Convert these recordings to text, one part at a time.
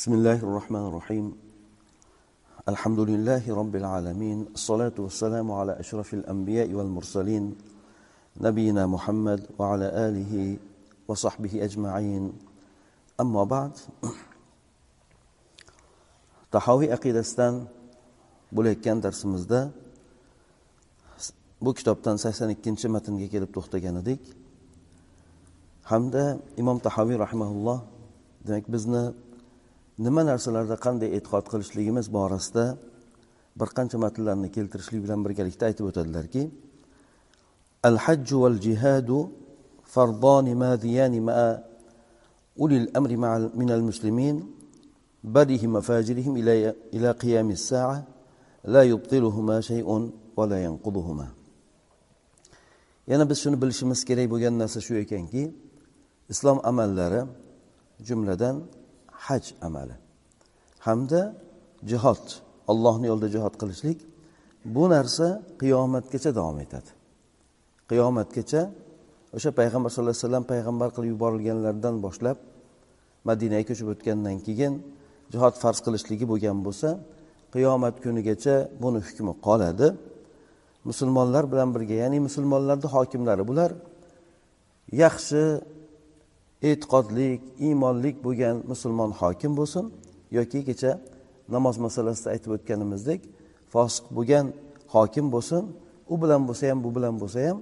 بسم الله الرحمن الرحيم. الحمد لله رب العالمين الصلاة والسلام على أشرف الأنبياء والمرسلين نبينا محمد وعلى آله وصحبه أجمعين. أما بعد تحاوي أقيدستان بوليك كان درس مزدا بو كتاب تنسيسان كنش متن كيرب تخطي كنديك حمد إمام تحاوي رحمه الله دمك بزنه nima narsalarda qanday e'tiqod qilishligimiz borasida bir qancha matnlarni keltirishlik bilan birgalikda aytib o'tadilarki al hajju val jihadu fardoni madiyani maa ulil amri min al muslimin برهم وفاجرهم إلى إلى قيام الساعة لا يبطلهما شيء ولا ينقضهما yana biz shuni bilishimiz kerak bo'lgan narsa shu ekanki islom amallari jumladan haj amali. Hamda jihod allohni yo'lida jihod qilishlik bu narsa qiyomatgacha davom etadi. Qiyomatgacha o'sha payg'ambar sallallohu alayhi vasallam payg'ambar qilib yuborilganlaridan boshlab madinaga ko'chib o'tgandan keyin jihod farz qilishligi bo'lgan bo'lsa qiyomat kunigacha buni hukmi qoladi. Musulmonlar bilan birga ya'ni musulmonlarni hokimlari bular yaxshi e'tiqodlik iymonlik bo'lgan musulmon hokim bo'lsin yoki kecha namoz masalasida aytib o'tganimizdek fosiq bo'lgan hokim bo'lsin u bilan bo'lsa ham bu bilan bo'lsa ham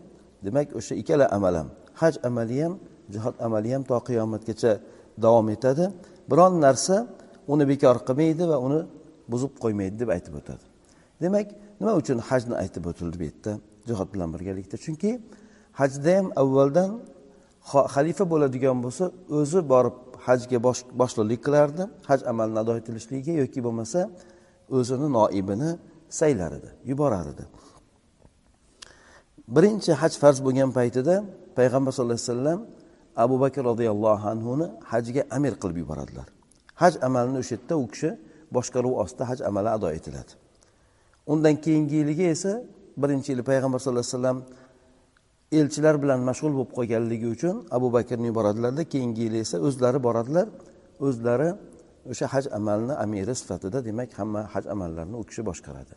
demak o'sha ikkala amal ham haj amali ham jihod amali ham to qiyomatgacha davom etadi. Biron narsa uni bekor qilmaydi va uni buzib qo'ymaydi deb aytib o'tadi. Demak nima uchun hajni aytib o'tildi bu yerda jihod bilan birgalikda? Chunki hajda ham avvaldan xalifa bo'ladigan bo'lsa o'zi borib hajga boshliqlik qilardi. Haj amalini ado etilishligiga yoki bo'lmasa o'zini noibini saylar edi yuborar edi birinchi haj farz bo'lgan paytida payg'ambar sallallohu alayhi vasallam abu bakr roziyallohu anhuni hajga amir qilib yuboradilar. Haj amalini o'sha yerda u kishi boshqaruv ostida haj amali ado etiladi. Undan keyingi yiliga esa birinchi yili payg'ambar sallallohu alayhi vasallam elchilar bilan mashg'ul bo'lib qolganligi uchun abu bakrni yuboradilarda keyingi yili esa o'zlari boradilar. O'zlari o'sha haj amalini amiri sifatida demak hamma haj amallarini u kishi boshqaradi.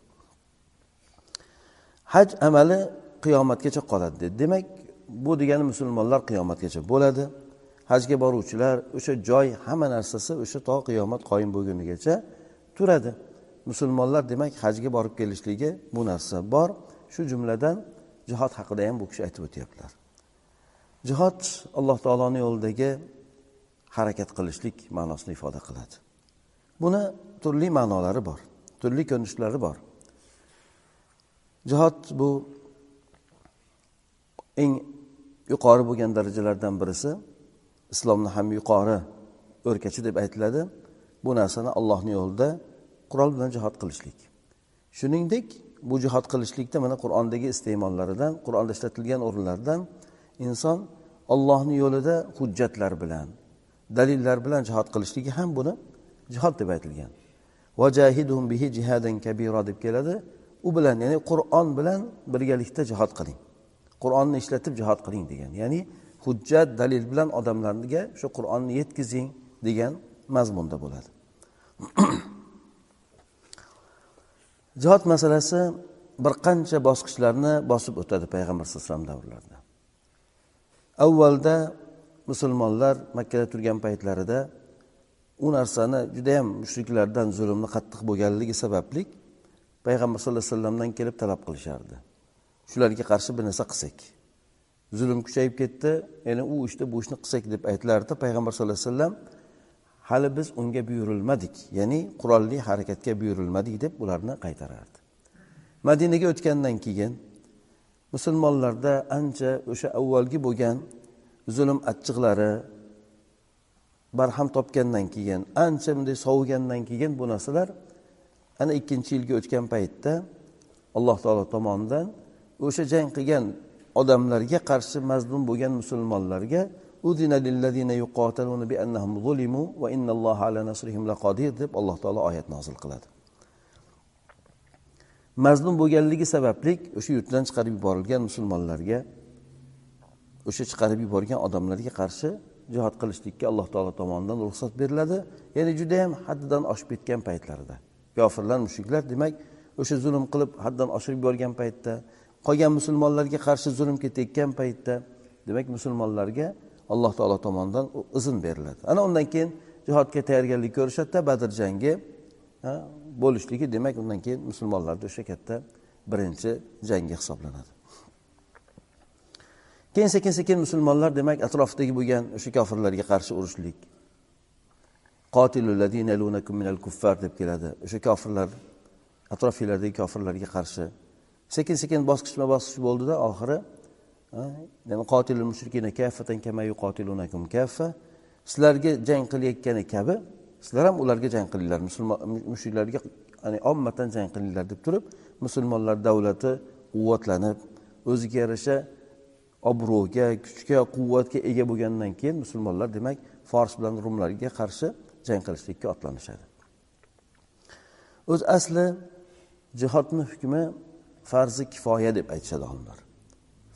Haj amali qiyomatgacha qoladi dedi. Demak bu degani musulmonlar qiyomatgacha bo'ladi. Hajga boruvchilar o'sha joy hamma narsasi o'sha to qiyomat qoyim bo'lgunigacha turadi. Musulmonlar demak hajga borib kelishligi bu narsa bor. Shu jumladan jihod haqida ham bu kishi aytib o'tyaptilar jihod alloh taoloni yo'lidagi harakat qilishlik ma'nosini ifoda qiladi. Buni turli ma'nolari bor turli ko'rinishlari bor. Jihod bu eng yuqori bo'lgan darajalardan birisi. Islomni ham yuqori o'rkachi deb aytiladi. Bu narsani allohni yo'lida qurol bilan jihod qilishlik. Shuningdek bu jihod qilishlikda mana qur'ondagi iste'mollaridan qur'onda ishlatilgan o'rinlardan inson ollohni yo'lida hujjatlar bilan dalillar bilan jihod qilishligi ham buni jihod deb aytilgan. Vajahidum bihi jihadan kabira deb keladi. U bilan ya'ni qur'on bilan birgalikda jihod qiling. Qur'onni ishlatib jihod qiling degan. Ya'ni hujjat dalil bilan odamlarga shu qur'onni yetkazing degan mazmunda bo'ladi. jihod masalasi bir qancha bosqichlarni bosib o'tadi payg'ambar sallallohu alayhi vasallam davrlarida. Avvalda musulmonlar makkada turgan paytlarida u narsani judayam mushriklardan zulmni qattiq bo'lganligi sababli payg'ambar sallallohu alayhi vasallamdan kelib talab qilishardi. Shularga qarshi bir narsa qilsak. Zulm kuchayib ketdi ya'ni u ishni bu ishni qilsak deb aytilardi payg'ambar sallallohu alayhi vasallam. Hali biz unga buyurilmadik ya'ni qurolli harakatga buyurilmadik deb ularni qaytarardi. Madinaga o'tgandan keyin musulmonlarda ancha o'sha avvalgi bo'lgan zulm achchiqlari barham topgandan keyin ancha bunday sovigandan keyin bu narsalar ana ikkinchi yilga o'tgan paytda alloh taolo tomonidan o'sha jang qilgan odamlarga qarshi mazlum bo'lgan musulmonlarga deb alloh taolo oyat nozil qiladi. Mazlum bo'lganligi sababli o'sha yurtdan chiqarib yuborilgan musulmonlarga o'sha chiqarib yuborgan odamlarga qarshi jihod qilishlikka alloh taolo tomonidan ruxsat beriladi. Ya'ni judayam haddidan oshib ketgan paytlarida. Kofirlar mushuklar demak o'sha zulm qilib haddan oshirib yuborgan paytda qolgan musulmonlarga qarshi zulm ketayotgan paytda demak musulmonlarga alloh taolo tomonidan izn beriladi. Ana undan keyin jihodga tayyorgarlik ko'rishadida badr jangi bo'lishligi demak undan keyin musulmonlarni o'sha katta birinchi jangi hisoblanadi. Keyin sekin sekin musulmonlar demak atrofidagi bo'lgan o'sha kofirlarga qarshi urushlik. Deb keladi. O'sha kofirlar atrofinglardagi kofirlarga qarshi. Sekin sekin bosqichma bosqich bo'ldida oxiri sizlarga jang qilayotgani kabi sizlar ham ularga jang qilinglar. Musulmon mushriklarga ya'ni ommatan jang qilinglar deb turib musulmonlar davlati quvvatlanib o'ziga yarasha obro'ga kuchga quvvatga ega bo'lgandan keyin musulmonlar demak fors bilan rumlarga qarshi jang qilishlikka otlanishadi. O'z asli jihodni hukmi farzi kifoya deb aytishadi olimlar.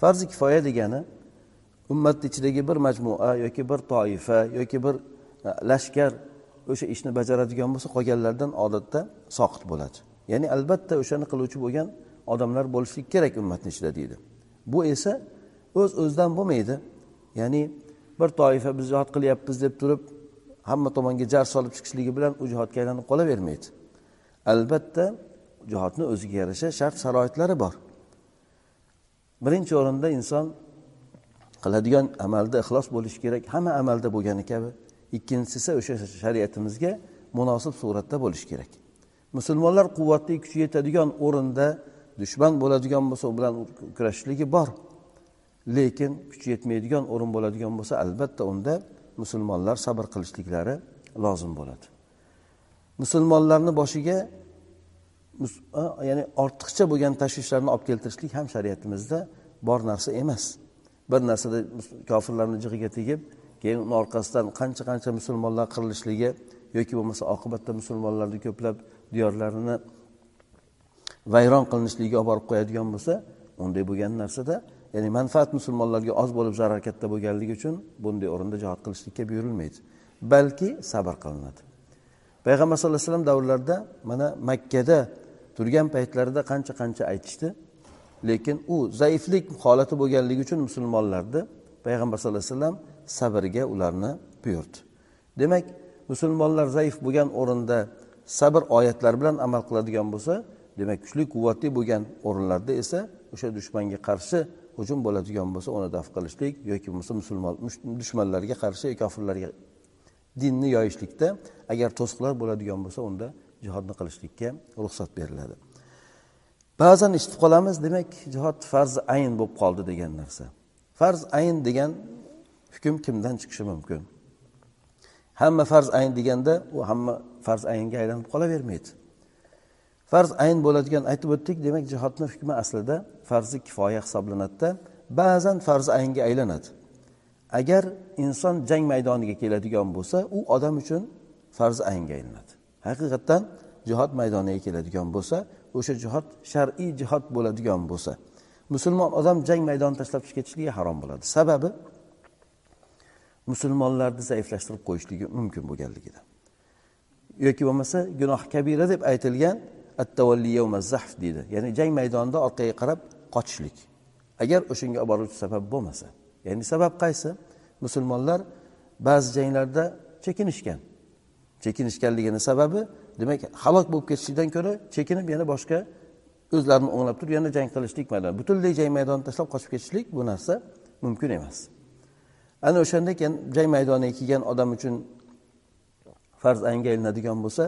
Farzi kifoya degani ummatni ichidagi bir majmua yoki bir toifa yoki bir e, lashkar o'sha ishni bajaradigan bo'lsa qolganlardan odatda soqit bo'ladi. Ya'ni albatta o'shani qiluvchi bo'lgan odamlar bo'lishligi kerak ummatni ichida deydi. Bu esa o'z öz o'zidan bo'lmaydi. Ya'ni bir toifa biz jihod qilyapmiz deb turib hamma tomonga jar solib chiqishligi bilan u jihodga aylanib qolavermaydi. Albatta jihodni o'ziga yarasha shart sharoitlari bor. Birinchi o'rinda inson qiladigan amalda ixlos bo'lishi kerak. Hamma amalda bo'lgani kabi. Ikkinchisi esa o'sha shariatimizga munosib suratda bo'lishi kerak. Musulmonlar quvvatli kuchi yetadigan o'rinda dushman bo'ladigan bo'lsa u bilan kurashishligi bor. Lekin kuchi yetmaydigan o'rin bo'ladigan bo'lsa albatta unda musulmonlar sabr qilishliklari lozim bo'ladi. Musulmonlarni boshiga ya'ni ortiqcha bo'lgan tashvishlarni olib keltirishlik ham shariatimizda bor narsa emas. Bir narsada kofirlarni jig'iga tegib keyin uni orqasidan qancha qancha musulmonlar qirilishligi yoki bo'lmasa oqibatda musulmonlarni ko'plab diyorlarini vayron qilinishligiga olib borib qo'yadigan bo'lsa unday bo'lgan narsada ya'ni manfaat musulmonlarga oz bo'lib zarar katta bo'lganligi uchun bunday o'rinda jihod qilishlikka buyurilmaydi. Balki sabr qilinadi. Payg'ambar sallallohu alayhi vasallam davrlarida mana makkada turgan paytlarida qancha qancha aytishdi. Lekin u zaiflik holati bo'lganligi uchun musulmonlarni payg'ambar sallallohu alayhi vasallam sabrga ularni buyurdi. Demak musulmonlar zaif bo'lgan o'rinda sabr oyatlari bilan amal qiladigan bo'lsa demak kuchli quvvatli bo'lgan o'rinlarda esa o'sha dushmanga qarshi hujum bo'ladigan bo'lsa uni daf qilishlik yoki bo'lmasa musulmon dushmanlarga qarshi kofirlarga dinni yoyishlikda agar to'siqlar bo'ladigan bo'lsa unda jihodni qilishlikka ruxsat beriladi. Ba'zan eshitib qolamiz demak jihod farz ayn bo'lib qoldi degan narsa. Farz ayn degan hukm kimdan chiqishi mumkin? Hamma farz ayn deganda u hamma farz aynga aylanib qolavermaydi. Farz ayn bo'ladigan aytib o'tdik demak jihodni hukmi aslida farzi kifoya hisoblanadida ba'zan farz aynga aylanadi. Agar inson jang maydoniga keladigan bo'lsa u odam uchun farz aynga aylanadi. Haqiqatdan jihod maydoniga keladigan bo'lsa o'sha jihod shar'iy jihod bo'ladigan bo'lsa. Musulmon odam jang maydonini tashlab ketishligi harom bo'ladi. Sababi musulmonlarni zaiflashtirib qo'yishligi mumkin bo'lganligidan yoki bo'lmasa gunoh kabira deb aytilgan zahf deydi. Ya'ni jang maydonida orqaga qarab qochishlik. Agar o'shanga olib boruvchi sabab bo'lmasa ya'ni sabab qaysi? Musulmonlar ba'zi janglarda chekinishgan. Chekinishganligini sababi demak halok bo'lib ketishlikdan ko'ra chekinib yana boshqa o'zlarini o'nglab turib yana jang qilishlik maydon butunlay jang maydonini tashlab qochib ketishlik bu narsa mumkin emas. Ana o'shanda keyin jang maydoniga kelgan odam uchun farz aynga ilinadigan bo'lsa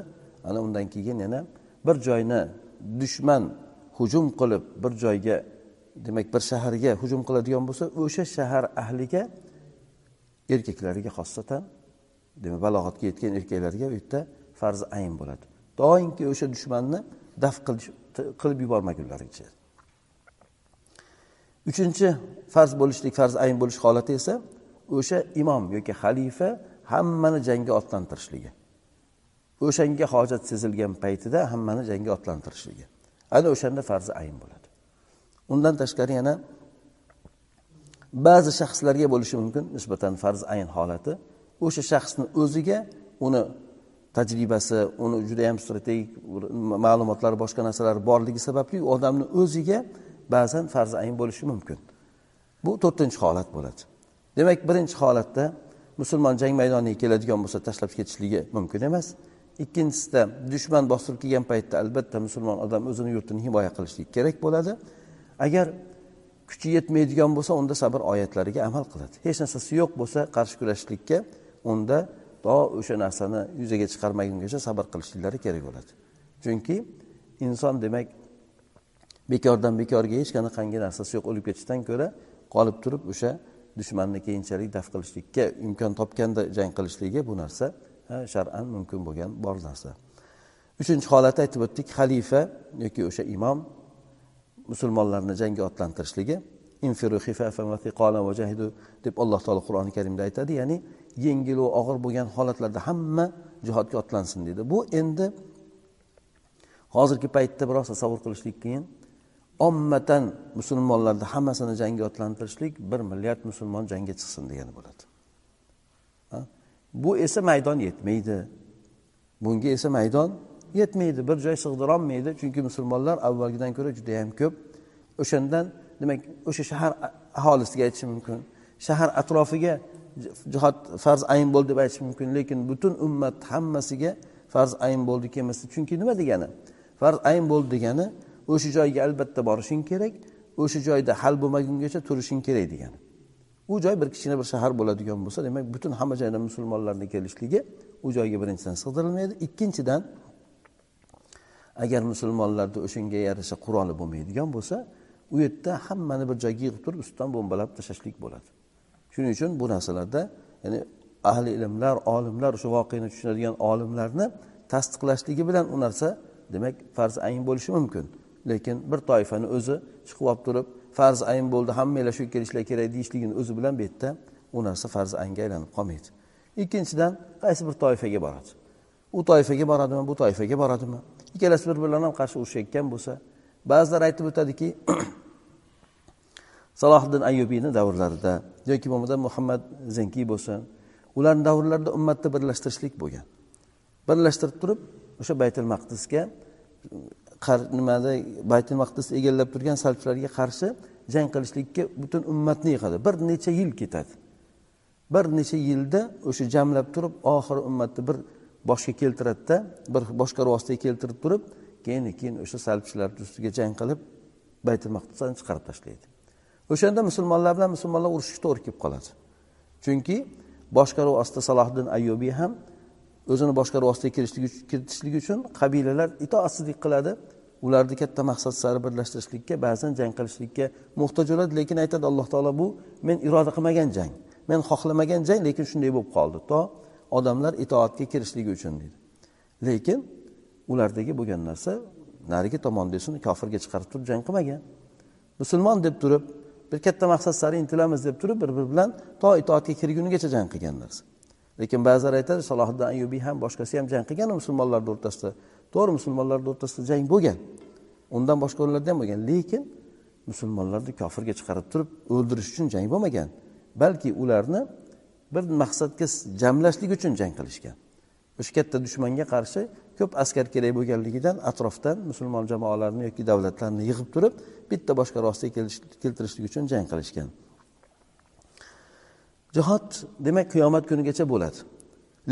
ana undan keyin yana bir joyni dushman hujum qilib bir joyga demak bir shaharga hujum qiladigan bo'lsa o'sha shahar ahliga erkaklariga xosatan demak balog'atga yetgan erkaklarga u yerda farzi ayn bo'ladi. Doimki o'sha dushmanni daf qilib yubormagunlaricha uchinchi farz bo'lishlik farz ayn bo'lish holati esa o'sha imom yoki xalifa hammani jangga otlantirishligi. O'shanga hojat sezilgan paytida hammani jangga otlantirishligi. Ana o'shanda farzi ayn bo'ladi. Undan tashqari yana ba'zi shaxslarga bo'lishi mumkin nisbatan farz ayn holati o'sha shaxsni o'ziga uni tajribasi uni judayam strategik ma'lumotlari boshqa narsalar borligi sababli odamni o'ziga ba'zan farz ayn bo'lishi mumkin. Bu to'rtinchi holat bo'ladi. Demak birinchi holatda musulmon jang maydoniga keladigan bo'lsa tashlab ketishligi mumkin emas. Ikkinchisida dushman bostirib kelgan paytda albatta musulmon odam o'zini yurtini himoya qilishligi kerak bo'ladi. Agar kuchi yetmaydigan bo'lsa unda sabr oyatlariga amal qiladi. Hech narsasi yo'q bo'lsa qarshi kurashishlikka unda to o'sha narsani yuzaga chiqarmagungacha sabr qilishlari kerak bo'ladi. Chunki inson demak bekordan bekorga hech qanaqangi narsasi yo'q. O'lib ketishdan ko'ra qolib turib o'sha dushmanni keyinchalik daf qilishlikka imkon topganda jang qilishligi bu narsa shar'an mumkin bo'lgan bor narsa. Uchinchi holatni aytib o'tdik xalifa yoki o'sha imom musulmonlarni jangga otlantirishligi. Deb alloh taolo qur'oni karimda aytadi ya'ni yengil va og'ir bo'lgan holatlarda hamma jihodga otlansin deydi bu endi hozirgi paytda biroz tasavvur qilishlik qiyin. Ommatan musulmonlarni hammasini jangga otlantirishlik bir milliard musulmon jangga chiqsin degani bo'ladi. Bu esa maydon yetmaydi. Bunga esa maydon yetmaydi. Bir joy sig'dirolmaydi. Chunki musulmonlar avvalgidan ko'ra juda yam ko'p. O'shandan demak o'sha shahar aholisiga aytish mumkin. Shahar atrofiga jihod farz ayn bo'ldi deb aytish mumkin lekin butun ummat hammasiga farz ayn bo'ldi kelmasa chunki nima degani? Farz ayn bo'ldi degani o'sha joyga albatta borishing kerak o'sha joyda hal bo'lmagungacha turishing kerak degani. U joy bir kichkina bir shahar bo'ladigan bo'lsa demak butun hamma joydan musulmonlarni kelishligi u joyga birinchidan sig'dirilmaydi. Ikkinchidan agar musulmonlarni o'shanga yarasha quroli bo'lmaydigan bo'lsa u yerda hammani bir joyga yig'ib turib ustidan bombalab tashlashlik bo'ladi. Shuning uchun bu narsalarda ya'ni ahli ilmlar olimlar o'sha voqeani tushunadigan olimlarni tasdiqlashligi bilan u narsa demak farz ayn bo'lishi mumkin. Lekin bir toifani o'zi chiqib olib turib farz ayn bo'ldi hammanglar shu kelishlar kerak deyishligini o'zi bilan bu yerda u narsa farz aynga aylanib qolmaydi. Ikkinchidan qaysi bir toifaga boradi? U toifaga boradimi bu toifaga boradimi? Ikkalasi bir bilan ham qarshi urushayotgan bo'lsa ba'zilar aytib o'tadiki salohiddin ayubiyni davrlarida yoki bo'lmasa muhammad zenkiy bo'lsin ularni davrlarida ummatni birlashtirishlik bo'lgan. Birlashtirib turib o'sha baytul maqdisga nimada baytul maqdisni egallab turgan salchilarga qarshi jang qilishlikka butun ummatni yig'adi. Bir necha yil ketadi. Bir necha yilda o'sha jamlab turib oxiri ummatni bir boshga keltiradida bir boshqaruv ostiga keltirib turib keyin keyin o'sha salchilarni ustiga jang qilib baytul maqdisdan chiqarib tashlaydi. O'shanda musulmonlar bilan musulmonlar urushishga to'g'ri kelib qoladi. Chunki boshqaruv ostida salohiddin ayyubiy ham o'zini boshqaruv ostiga kiritishlik uchun qabilalar itoatsizlik qiladi. Ularni katta maqsad sari birlashtirishlikka ba'zan jang qilishlikka muhtoj bo'ladi. Lekin aytadi alloh taolo bu men iroda qilmagan jang men xohlamagan jang lekin shunday bo'lib qoldi. To odamlar itoatga kirishligi uchun deydi. Lekin ulardagi bo'lgan narsa narigi tomonda esa kofirga chiqarib turib jang qilmagan. Musulmon deb turib bir katta maqsad sari intilamiz deb turib bir biri bilan to itoatga kirgunigacha jang qilgan narsa. Lekin ba'zilar aytadi salohiddin ayubiy ham boshqasi ham jang qilgan musulmonlarni o'rtasida. To'g'ri musulmonlarni o'rtasida jang bo'lgan undan boshqa o'rinlarda ham bo'lgan. Lekin musulmonlarni kofirga chiqarib turib o'ldirish uchun jang bo'lmagan balki ularni bir maqsadga jamlashlik uchun jang qilishgan. O'sha katta dushmanga qarshi ko'p askar kerak bo'lganligidan atrofdan musulmon jamoalarni yoki davlatlarni yig'ib turib bitta boshqa rostga keltirishlik uchun jang qilishgan. Jihod demak qiyomat kunigacha bo'ladi.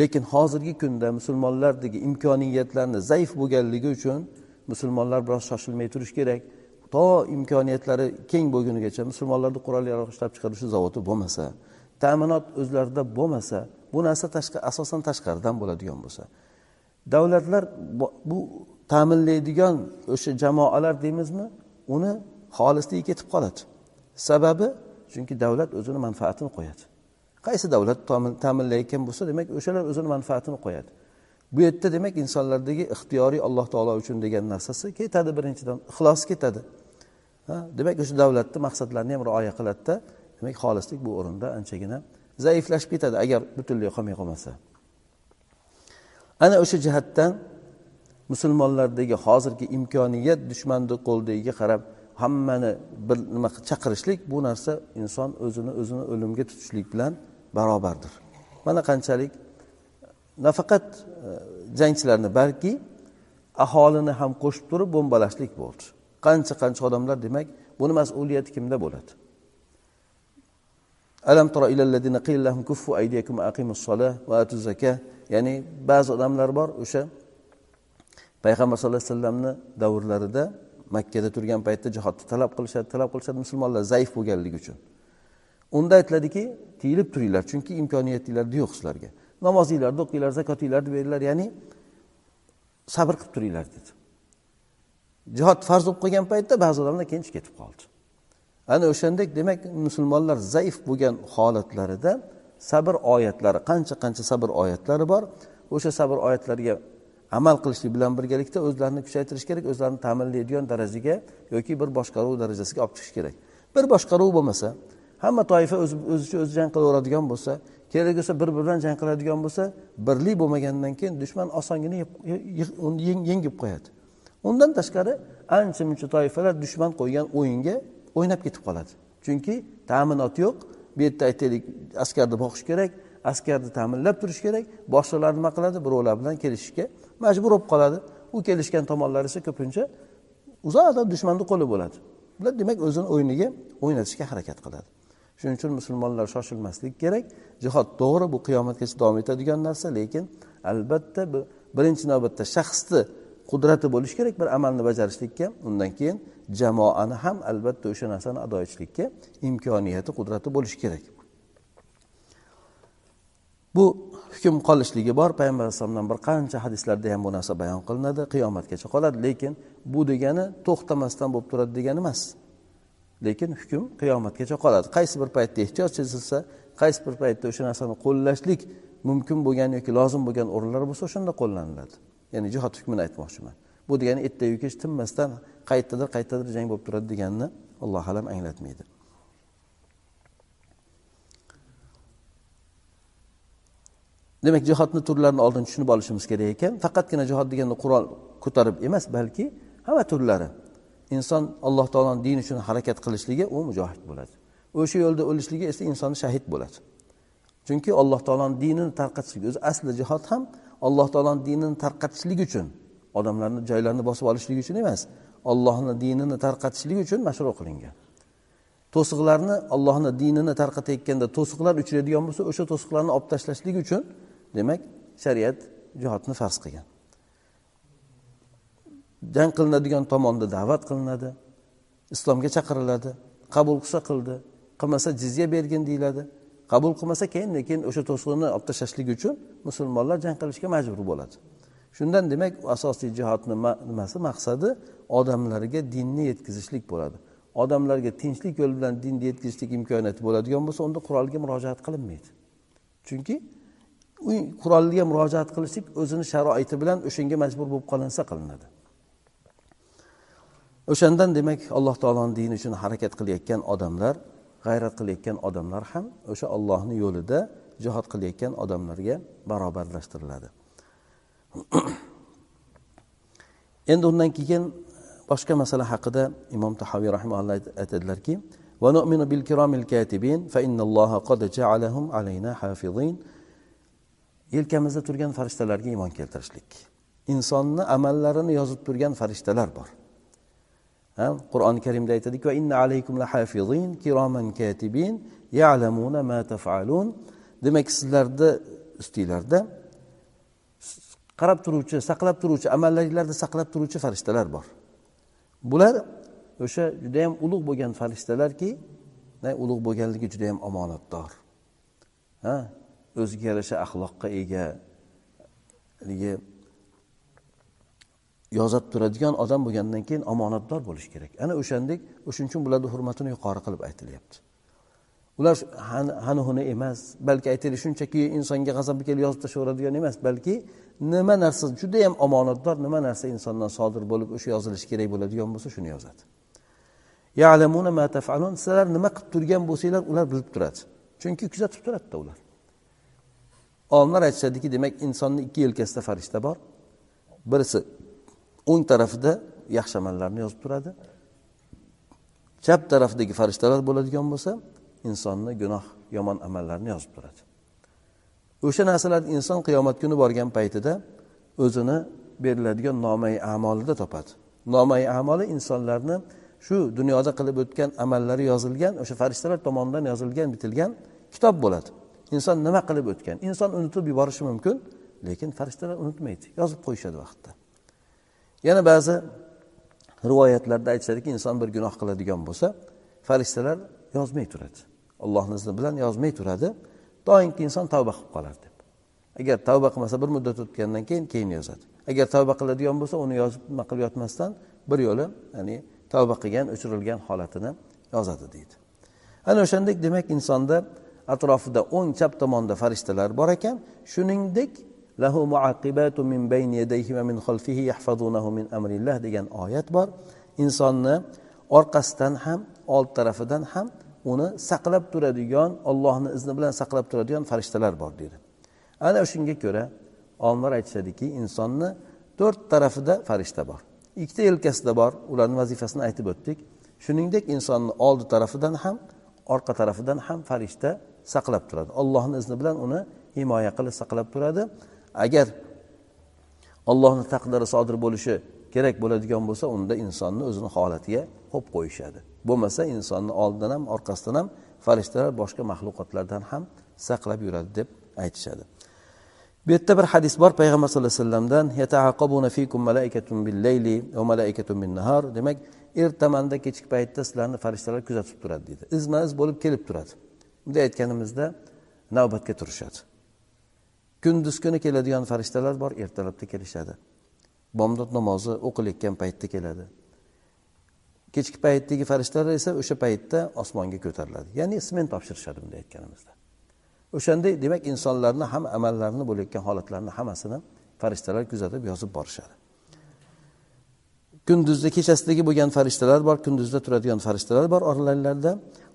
Lekin hozirgi kunda musulmonlardagi imkoniyatlarni zaif bo'lganligi uchun musulmonlar biroz shoshilmay turish kerak. To imkoniyatlari keng bo'lgunigacha musulmonlarni qurol yarog' ishlab chiqarishi zavodi bo'lmasa ta'minot o'zlarida bo'lmasa bu narsa tashqi asosan tashqaridan bo'ladigan bo'lsa davlatlar bu ta'minlaydigan o'sha jamoalar deymizmi uni xolisligi ketib qoladi. Sababi chunki davlat o'zini manfaatini qo'yadi. Qaysi davlat ta'minlayotgan bo'lsa demak o'shalar o'zini manfaatini qo'yadi. Bu yerda demak insonlardagi ixtiyoriy alloh taolo uchun degan narsasi ketadi birinchidan ixlos ketadi. Demak o'sha davlatni maqsadlarini ham rioya qiladida demak xolislik bu o'rinda anchagina zaiflashib ketadi. Agar butunlay qolmay qolmasa. Ana o'sha jihatdan musulmonlardagi hozirgi imkoniyat dushmanni qo'lidagiga qarab hammani bir nima chaqirishlik bu narsa inson o'zini o'zini o'limga tutishlik bilan barobardir. Mana qanchalik nafaqat e, jangchilarni balki aholini ham qo'shib turib bombalashlik bo'ldi. Qancha qancha odamlar demak buni mas'uliyati kimda bo'ladi? Alam tara ilallazina qila lahum kuffu aydiyakum aqimus solah va atuz zakah. Ya'ni ba'zi odamlar bor o'sha payg'ambar sallallohu alayhi vasallamni davrlarida makkada turgan paytda jihodni talab qilishadi talab qilishadi musulmonlar zaif bo'lganligi uchun. Unda aytiladiki tiyilib turinglar chunki imkoniyatinglarda yo'q sizlarga. Namozinglarni o'qinglar zakotinglarni beringlar ya'ni sabr qilib turinglar dedi. Jihod farz bo'lib qolgan paytda ba'zi odamlar keyin ketib qoldi. Ana o'shandek demak musulmonlar zaif bo'lgan holatlarida sabr oyatlari qancha qancha sabr oyatlari bor o'sha sabr oyatlariga amal qilishlik bilan birgalikda o'zlarini kuchaytirish kerak o'zlarini ta'minlaydigan darajaga yoki bir boshqaruv darajasiga olib chiqish kerak. Bir boshqaruv bo'lmasa hamma toifa o'zicha o'zi jang qilaveradigan bo'lsa kerak bo'lsa bir biri bilan jang qiladigan bo'lsa birlik bo'lmagandan keyin dushman osongina yengib qo'yadi. Undan tashqari ancha muncha toifalar dushman qo'ygan o'yinga o'ynab ketib qoladi. Chunki ta'minot yo'q bu yerda aytaylik askarni boqish kerak askarni ta'minlab turish kerak. Boshliqlar nima qiladi? Birovlar bilan kelishishga majbur bo'lib qoladi. U kelishgan tomonlar esa ko'pincha uzoqdan dushmanni qo'li bo'ladi. Bular demak o'zini o'yiniga o'ynatishga harakat qiladi. Shuning uchun musulmonlar shoshilmaslik kerak. Jihod to'g'ri bu qiyomatgacha davom etadigan narsa lekin albatta birinchi navbatda shaxsni qudrati bo'lishi kerak bir amalni bajarishlikka. Undan keyin jamoani ham albatta o'sha narsani ado etishlikka imkoniyati qudrati bo'lishi kerak. Bu hukm qolishligi bor. Payg'ambar alayhisalomdan bir qancha hadislarda ham bu narsa bayon qilinadi. Qiyomatgacha qoladi. Lekin bu degani to'xtamasdan bo'lib turadi degani emas. Lekin hukm qiyomatgacha qoladi. Qaysi bir paytda ehtiyoj sezilsa qaysi bir paytda o'sha narsani qo'llashlik mumkin bo'lgan yoki lozim bo'lgan o'rinlar bo'lsa o'shanda qo'llaniladi. Ya'ni jihod hukmini aytmoqchiman. Bu degani ertayu kech tinmasdan qayerdadir qayerdadir jang bo'lib turadi deganini alloh alam anglatmaydi. Demak jihodni turlarini oldin tushunib olishimiz kerak ekan. Faqatgina jihod deganda qurol ko'tarib emas balki hamma turlari. Inson alloh taoloni dini uchun harakat qilishligi u mujohid bo'ladi. O'sha yo'lda o'lishligi esa inson shahid bo'ladi. Chunki alloh taoloni dinini tarqatishlik o'zi asli jihod ham alloh taoloni dinini tarqatishlik uchun odamlarni joylarini bosib olishlik uchun emas ollohni dinini tarqatishlik uchun mashru qilingan. To'siqlarni ollohni dinini tarqatayotganda to'siqlar uchraydigan bo'lsa o'sha to'siqlarni olib tashlashlik uchun demak shariat jihodni farz qilgan. Jang qilinadigan tomonda da'vat qilinadi islomga chaqiriladi qabul qilsa qildi qilmasa jizya bergin deyiladi qabul qilmasa keyin lekin o'sha to'siqni olib tashlashlik uchun musulmonlar jang qilishga majbur bo'ladi. Shundan demak asosiy jihodni nimasi maqsadi odamlarga dinni yetkazishlik bo'ladi. Odamlarga tinchlik yo'li bilan dinni yetkazishlik imkoniyati bo'ladigan bo'lsa unda qurolga murojaat qilinmaydi. Chunki u qurolga murojaat qilishlik o'zini sharoiti bilan o'shanga majbur bo'lib qolinsa qilinadi. O'shandan demak alloh taoloni dini uchun harakat qilayotgan odamlar g'ayrat qilayotgan odamlar ham o'sha ollohni yo'lida jihod qilayotgan odamlarga barobarlashtiriladi. Endi undan keyin boshqa masala haqida imom tahoviy rahimalloh aytadilarki yelkamizda turgan farishtalarga iymon keltirishlik. Insonni amallarini yozib turgan farishtalar bor. Qur'oni karimda aytadiki demak sizlarni ustinglarda qarab turuvchi saqlab turuvchi amallaringlarni saqlab turuvchi farishtalar bor. Bular o'sha judayam ulug' bo'lgan farishtalarki ulug' bo'lganligi judayam omonatdor. Ha? O'ziga yarasha axloqqa ega haligi yozib turadigan odam bo'lgandan keyin omonatdor bo'lishi kerak. Ana o'shandek o'shuning uchun bularni hurmatini yuqori qilib aytilyapti. Ular hani huni emas balki aytaylik shunchaki insonga g'azabi kelib yozib tashlayveradigan emas balki nima narsa judayam omonatdor nima narsa insondan sodir bo'lib o'sha yozilishi kerak bo'ladigan bo'lsa shuni yozadi. Sizlar nima qilib turgan bo'lsanglar ular bilib turadi. Chunki kuzatib turadida ular. Olimlar aytishadiki demak insonni ikki yelkasida farishta bor. Birisi o'ng tarafida yaxshi amallarni yozib turadi. Chap tarafdagi farishtalar bo'ladigan bo'lsa insonni gunoh yomon amallarini yozib turadi. O'sha narsalarni inson qiyomat kuni borgan paytida o'zini beriladigan nomai amolida topadi. Nomai amoli insonlarni shu dunyoda qilib o'tgan amallari yozilgan o'sha farishtalar tomonidan yozilgan bitilgan kitob bo'ladi. Inson nima qilib o'tgan? Inson unutib yuborishi mumkin lekin farishtalar unutmaydi yozib qo'yishadi vaqtda. Yana ba'zi rivoyatlarda aytishadiki inson bir gunoh qiladigan bo'lsa farishtalar yozmay turadi. Allohni izni bilan yozmay turadi. Doimki inson tavba qilib qolar deb. Agar tavba qilmasa bir muddat o'tgandan keyin keyin yozadi. Agar tavba qiladigan bo'lsa uni yozib nima qilib yotmasdan bir yo'li ya'ni tavba qilgan o'chirilgan holatini yozadi deydi. Ana o'shandek demak insonda atrofida o'ng chap tomonda farishtalar bor ekan. Shuningdek lahu muaqibatu min bayni yadayhi va min xalfihi yahfazunahu min amrillah degan oyat bor. Insonni orqasidan ham old tarafidan ham uni saqlab turadigan ollohni izni bilan saqlab turadigan farishtalar bor deydi ana shunga ko'ra olimlar aytishadiki insonni to'rt tarafida farishta bor. Ikkita yelkasida bor ularni vazifasini aytib o'tdik. Shuningdek insonni oldi tarafidan ham orqa tarafidan ham farishta saqlab turadi. Ollohni izni bilan uni himoya qilib saqlab turadi. Agar ollohni taqdiri sodir bo'lishi kerak bo'ladigan bo'lsa unda insonni o'zini holatiga qo'yib qo'yishadi. Bo'lmasa insonni oldidan ham orqasidan ham farishtalar boshqa maxluqotlardan ham saqlab yuradi deb aytishadi. Bu yerda bir hadis bor. Payg'ambar sallallohu alayhi vasallamdan demak ertamanda kechki paytda sizlarni farishtalar kuzatib turadi deydi izma iz bo'lib kelib turadi. Bunday aytganimizda navbatga turishadi. Kunduz kuni keladigan farishtalar bor ertalabda kelishadi. Bomdod namozi o'qilayotgan paytda keladi. Kechki paytdagi farishtalar esa o'sha paytda osmonga ko'tariladi. Ya'ni smen topshirishadi bunday aytganimizda. O'shanday demak insonlarni ham amallarini bo'layotgan holatlarni hammasini farishtalar kuzatib yozib borishadi. Kunduzda kechasidagi bo'lgan farishtalar bor kunduzda turadigan farishtalar bor oralarida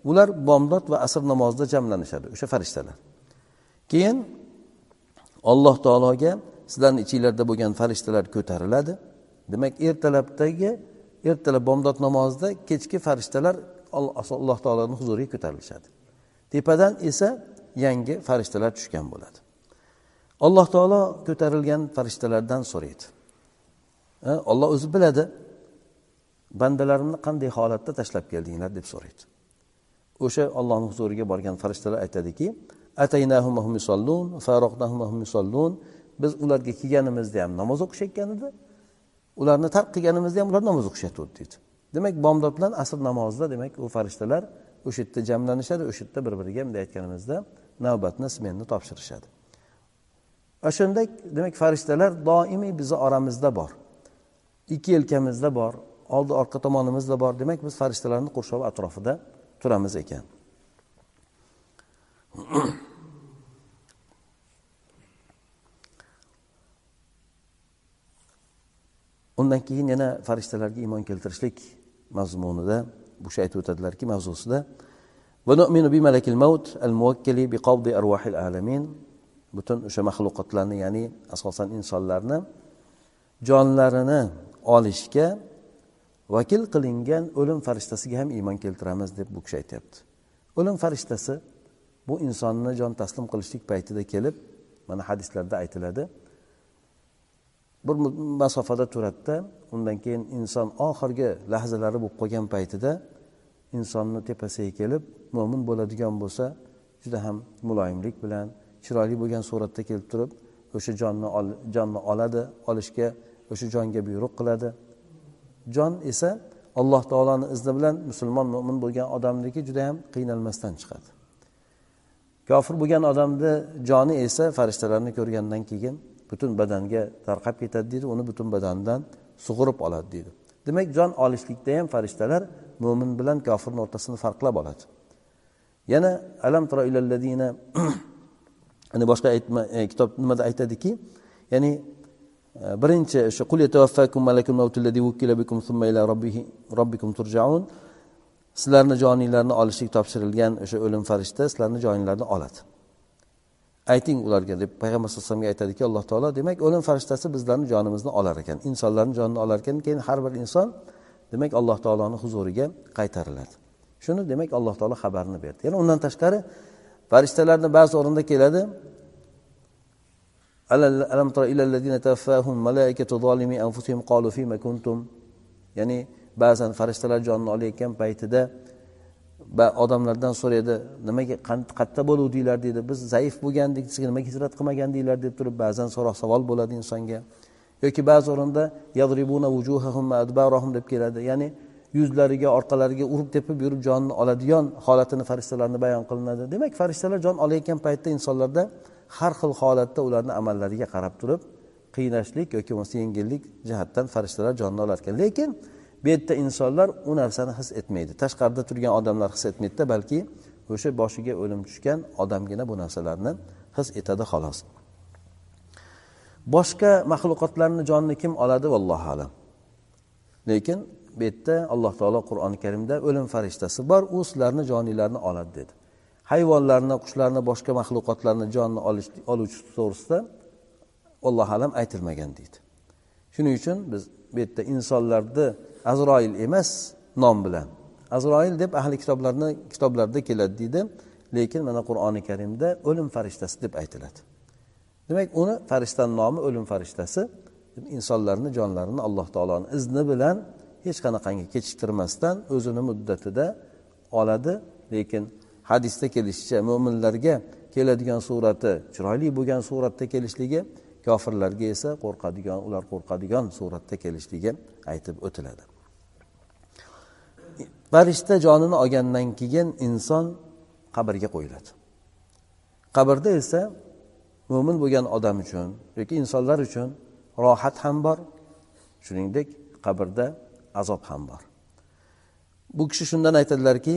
ular bomdod va asr namozida jamlanishadi o'sha farishtalar. Keyin alloh taologa sizlarni ichinglarda bo'lgan farishtalar ko'tariladi. Demak ertalabdagi ertalab bomdod namozida kechki farishtalar alloh taoloni huzuriga ko'tarilishadi. Tepadan esa yangi farishtalar tushgan bo'ladi. Alloh taolo ko'tarilgan farishtalardan so'raydi. Olloh o'zi biladi bandalarimni qanday holatda tashlab keldinglar deb so'raydi. O'sha ollohni huzuriga borgan farishtalar aytadiki biz ularga kelganimizda ham namoz o'qishayotgan edi. Ularni tark qilganimizda ham ular namoz o'qishyapti deydi. Demak bomdod bilan asr namozida demak u farishtalar o'sha yerda jamlanishadi o'sha yerda bir biriga bunday aytganimizda navbatni smenni topshirishadi. O'shanda demak farishtalar doimiy bizni oramizda bor. Ikki yelkamizda bor oldi orqa tomonimizda bor. Demak biz farishtalarni qurshovi atrofida turamiz ekan. undan keyin yana farishtalarga iymon keltirishlik mazmunida bu kishi aytib o'tadilarki mavzusida. Butun o'sha maxluqotlarni ya'ni asosan insonlarni jonlarini olishga vakil qilingan o'lim farishtasiga ham iymon keltiramiz deb bu kishi aytyapti. O'lim farishtasi bu insonni jon taslim qilishlik paytida kelib mana hadislarda aytiladi bir masofada turadida. Undan keyin inson oxirgi lahzalari bo'lib qolgan paytida insonni tepasiga kelib mo'min bo'ladigan bo'lsa juda ham muloyimlik bilan chiroyli bo'lgan suratda kelib turib o'sha jonni jonni oladi olishga o'sha jonga buyruq qiladi. Jon esa alloh taoloni izni bilan musulmon mo'min bo'lgan odamniki juda ham qiynalmasdan chiqadi. Kofir bo'lgan odamni joni esa farishtalarni ko'rgandan keyin butun badanga tarqab ketadi deydi uni butun badanidan sug'urib oladi deydi. Demak jon olishlikda ham farishtalar mo'min bilan kofirni o'rtasini farqlab oladi. Yana alam ilallazina ya'ni boshqa aytma e, kitob nimada aytadiki ya'ni e, birinchi o'sha qul malakul bikum ila robbihi robbikum turjaun. Sizlarni joninglarni olishlik topshirilgan o'sha o'lim farishta sizlarni joninglarni oladi. Ayting ularga deb payg'ambar sallallohu alayhi vasallamga aytadiki alloh taolo demak o'lim farishtasi bizlarni jonimizni olar ekan. Insonlarni jonini olar ekan keyin har bir inson demak alloh taoloni huzuriga qaytariladi. Shuni demak alloh taolo xabarini berdi. Yana undan tashqari farishtalarni ba'zi o'rinda keladi. Ya'ni ba'zan farishtalar jonni olayotgan paytida odamlardan so'raydi nimaga qayerda bo'luvdinglar deydi. Biz zaif bo'lgandik sizga nimaga hijrat qilmagandinglar deb turib ba'zan so'roq savol bo'ladi insonga. Yoki ba'zi o'rinda deb keladi. Ya'ni yuzlariga orqalariga urib tepib yurib jonni oladigan holatini farishtalarni bayon qilinadi. Demak farishtalar jon olayotgan paytda insonlarda har xil holatda ularni amallariga qarab turib qiynashlik yoki bo'lmasa yengillik jihatdan farishtalar jonni olar ekan lekin bu yerda insonlar u narsani his etmaydi. Tashqarida turgan odamlar his etmaydida balki o'sha boshiga o'lim tushgan odamgina bu narsalarni his etadi xolos. Boshqa maxluqotlarni jonini kim oladi? Vallohu alam. Lekin bu yerda alloh taolo qur'oni karimda o'lim farishtasi bor u sizlarni joninglarni oladi dedi. Hayvonlarni qushlarni boshqa maxluqotlarni jonini oluvchi to'g'risida allohu alam aytilmagan deydi. Shuning uchun biz bu yerda insonlarni azroil emas nom bilan. Azroil deb ahli kitoblarni kitoblarida keladi deydi lekin mana qur'oni karimda o'lim farishtasi deb aytiladi. Demak uni farishtani nomi o'lim farishtasi insonlarni jonlarini alloh taoloni izni bilan hech qanaqangi kechiktirmasdan o'zini muddatida oladi. Lekin hadisda kelishicha mo'minlarga keladigan surati chiroyli bo'lgan suratda kelishligi kofirlarga esa qo'rqadigan ular qo'rqadigan suratda kelishligi aytib o'tiladi. Farishta jonini olgandan keyin inson qabrga qo'yiladi. Qabrda esa mo'min bo'lgan odam uchun yoki insonlar uchun rohat ham bor shuningdek qabrda azob ham bor. Bu kishi shundan aytadilarki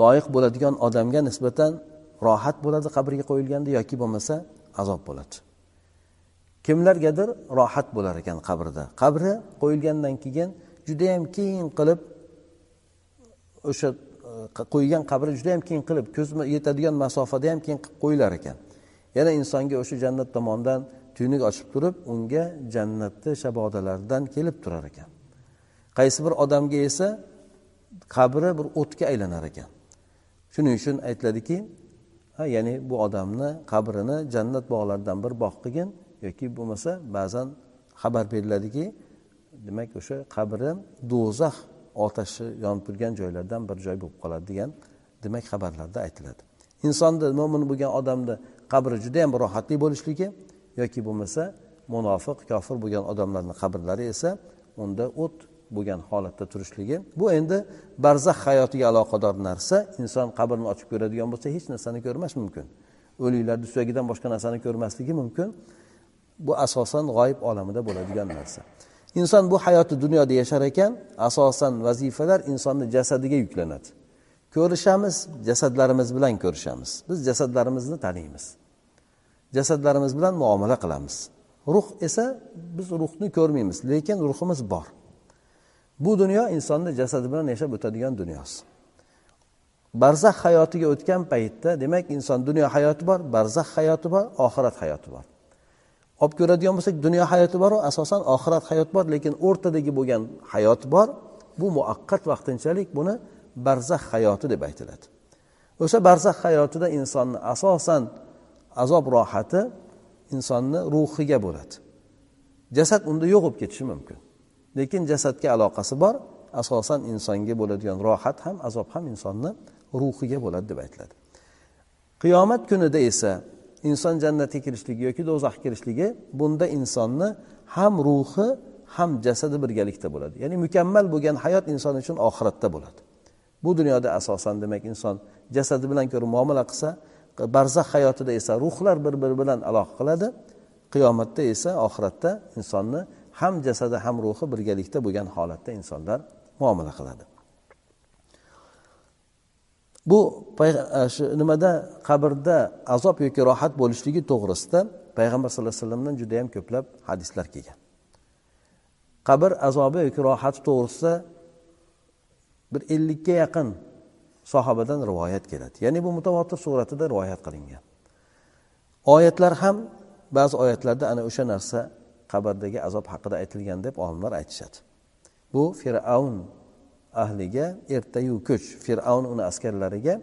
loyiq bo'ladigan odamga nisbatan rohat bo'ladi qabrga qo'yilganda yoki bo'lmasa azob bo'ladi. Kimlargadir rohat bo'lar ekan qabrda. Qabri qo'yilgandan keyin judayam keng qilib o'sha e, qo'ygan qabri judayam keng qilib ko'z yetadigan masofada ham keng qilib qo'yilar ekan. Yana insonga o'sha jannat tomondan tuynuk ochib turib unga jannatni shabodalaridan kelib turar ekan. Qaysi bir odamga esa qabri bir o'tga aylanar ekan. Shuning uchun aytiladiki ya'ni bu odamni qabrini jannat bog'laridan bir bog' qilgin yoki bo'lmasa ba'zan xabar beriladiki demak o'sha qabri do'zax otashi yonib turgan joylardan bir joy bo'lib qoladi degan demak xabarlarda aytiladi. Insonni mo'min bo'lgan odamni qabri juda yam rohatli bo'lishligi yoki bo'lmasa munofiq kofir bo'lgan odamlarni qabrlari esa unda o't bo'lgan holatda turishligi. Bu endi barzax hayotiga aloqador narsa. Inson qabrni ochib ko'radigan bo'lsa hech narsani ko'rmas mumkin. O'liklarni suyagidan boshqa narsani ko'rmasligi mumkin. Bu asosan g'oyib olamida bo'ladigan narsa. Inson bu hayoti dunyoda yashar ekan asosan vazifalar insonni jasadiga yuklanadi. Ko'rishamiz jasadlarimiz bilan ko'rishamiz. Biz jasadlarimizni taniymiz. Jasadlarimiz bilan muomala qilamiz. Ruh esa biz ruhni ko'rmaymiz lekin ruhimiz bor. Bu dunyo insonni jasadi bilan yashab o'tadigan dunyosi. Barzax hayotiga o'tgan paytda demak inson dunyo hayoti bor barzax hayoti bor oxirat hayoti bor. Olib ko'radigan bo'lsak dunyo hayoti boru asosan oxirat hayot bor lekin o'rtadagi bo'lgan hayot bor. Bu muaqqat vaqtinchalik buni barzax hayoti deb aytiladi. O'sha barzax hayotida insonni asosan azob rohati insonni ruhiga bo'ladi. Jasad unda yo'q bo'lib ketishi mumkin. Lekin jasadga aloqasi bor. Asosan insonga bo'ladigan rohat ham azob ham insonni ruhiga bo'ladi deb aytiladi. Qiyomat kunida esa inson jannatga kirishligi yoki do'zaxga kirishligi bunda insonni ham ruhi ham jasadi birgalikda bo'ladi. Ya'ni mukammal bo'lgan hayot inson uchun oxiratda bo'ladi. Bu dunyoda asosan demak inson jasadi bilan ko'ra muomala qilsa barzax hayotida esa ruhlar bir biri bilan aloqa qiladi. Qiyomatda esa oxiratda insonni ham jasadi ham ruhi birgalikda bo'lgan holatda insonlar muomala qiladi. Bu e, shu nimada? Qabrda azob yoki rohat bo'lishligi to'g'risida payg'ambar sallallohu alayhi vasallamdan judayam ko'plab hadislar kelgan. Qabr azobi yoki rohati to'g'risida bir ellikka yaqin sahobadan rivoyat keladi. Ya'ni bu mutavotir suratida rivoyat qilingan. Oyatlar ham ba'zi oyatlarda ana o'sha narsa qabrdagi azob haqida aytilgan deb olimlar aytishadi. Bu fir'avn ahliga ertayu kuch fir'avn uni askarlariga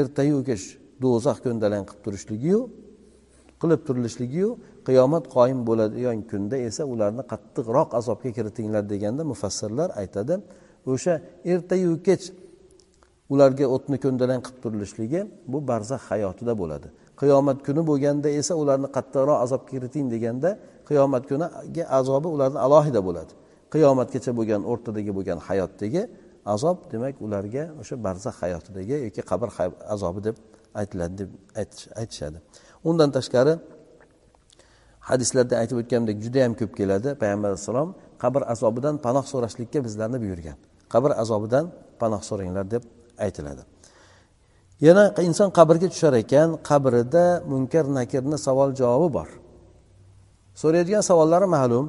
ertayu kuch do'zax ko'ndalang qilib turishligiyu qilib turilishligiyu qiyomat qoyim bo'ladigan kunda esa ularni qattiqroq azobga kiritinglar deganda mufassirlar aytadi. O'sha ertayu kech ularga o'tni ko'ndalang qilib turilishligi bu barzax hayotida bo'ladi. Qiyomat kuni bo'lganda esa ularni qattiqroq azobga kiriting deganda qiyomat kuniga azobi ularni alohida bo'ladi. Qiyomatgacha bo'lgan o'rtadagi bo'lgan hayotdagi azob demak ularga o'sha barzax hayotidagi yoki qabr azobi deb aytiladi deb aytishadi. Undan tashqari hadislarda aytib o'tgandek juda yam ko'p keladi. Payg'ambar alayhissalom qabr azobidan panoh so'rashlikka bizlarni buyurgan. Qabr azobidan panoh so'ranglar deb aytiladi. Yana inson qabrga tushar ekan qabrida munkar nakirni savol javobi bor. So'raydigan savollari ma'lum.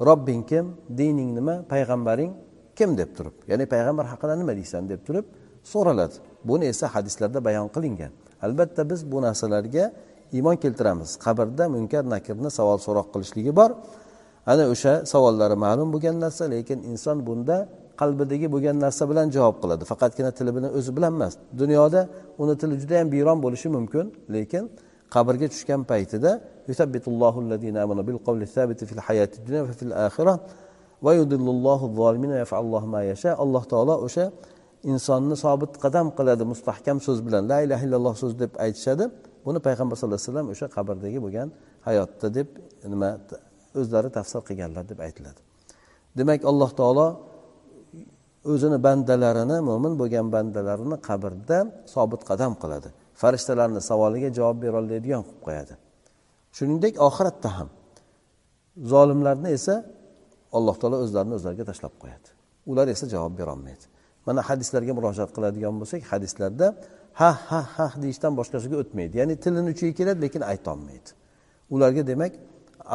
Robbing kim? Dining nima? Payg'ambaring kim deb turib ya'ni payg'ambar haqida nima deysan deb turib so'raladi. Buni esa hadislarda bayon qilingan. Albatta biz bu narsalarga iymon keltiramiz. Qabrda munkar nakirni savol so'roq qilishligi bor. Ana o'sha savollari ma'lum bo'lgan narsa lekin inson bunda qalbidagi bo'lgan narsa bilan javob qiladi. Faqatgina tili bilan o'zi bilan emas dunyoda uni tili juda yam biyron bo'lishi mumkin lekin qabrga tushgan paytida alloh taolo o'sha insonni sobit qadam qiladi mustahkam so'z bilan la ilaha illalloh so'z deb aytishadi. Buni payg'ambar sallallohu alayhi vasallam o'sha qabrdagi bo'lgan hayotda deb nima o'zlari tafsir qilganlar deb aytiladi. Demak alloh taolo o'zini bandalarini mo'min bo'lgan bandalarini qabrda sobit qadam qiladi. Farishtalarni savoliga javob berolmaydigan qilib qo'yadi. Shuningdek oxiratda ham zolimlarni esa alloh taolo o'zlarini o'zlariga tashlab qo'yadi. Ular esa javob berolmaydi mana hadislarga murojaat qiladigan bo'lsak hadislarda ha ha ha deyishdan boshqasiga o'tmaydi. Ya'ni tilini uchiga keladi lekin aytolmaydi. Ularga demak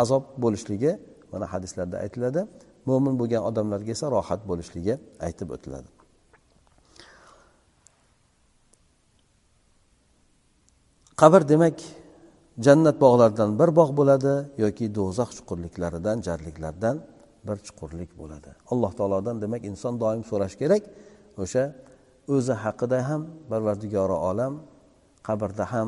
azob bo'lishligi mana hadislarda aytiladi mo'min bo'lgan odamlarga esa rohat bo'lishligi aytib o'tiladi. Qabr demak jannat bog'laridan bir bog' bo'ladi yoki do'zax chuqurliklaridan jarliklardan bir chuqurlik bo'ladi. Alloh taolodan demak inson doim so'rash kerak o'sha o'zi haqida ham parvardigori olam qabrda ham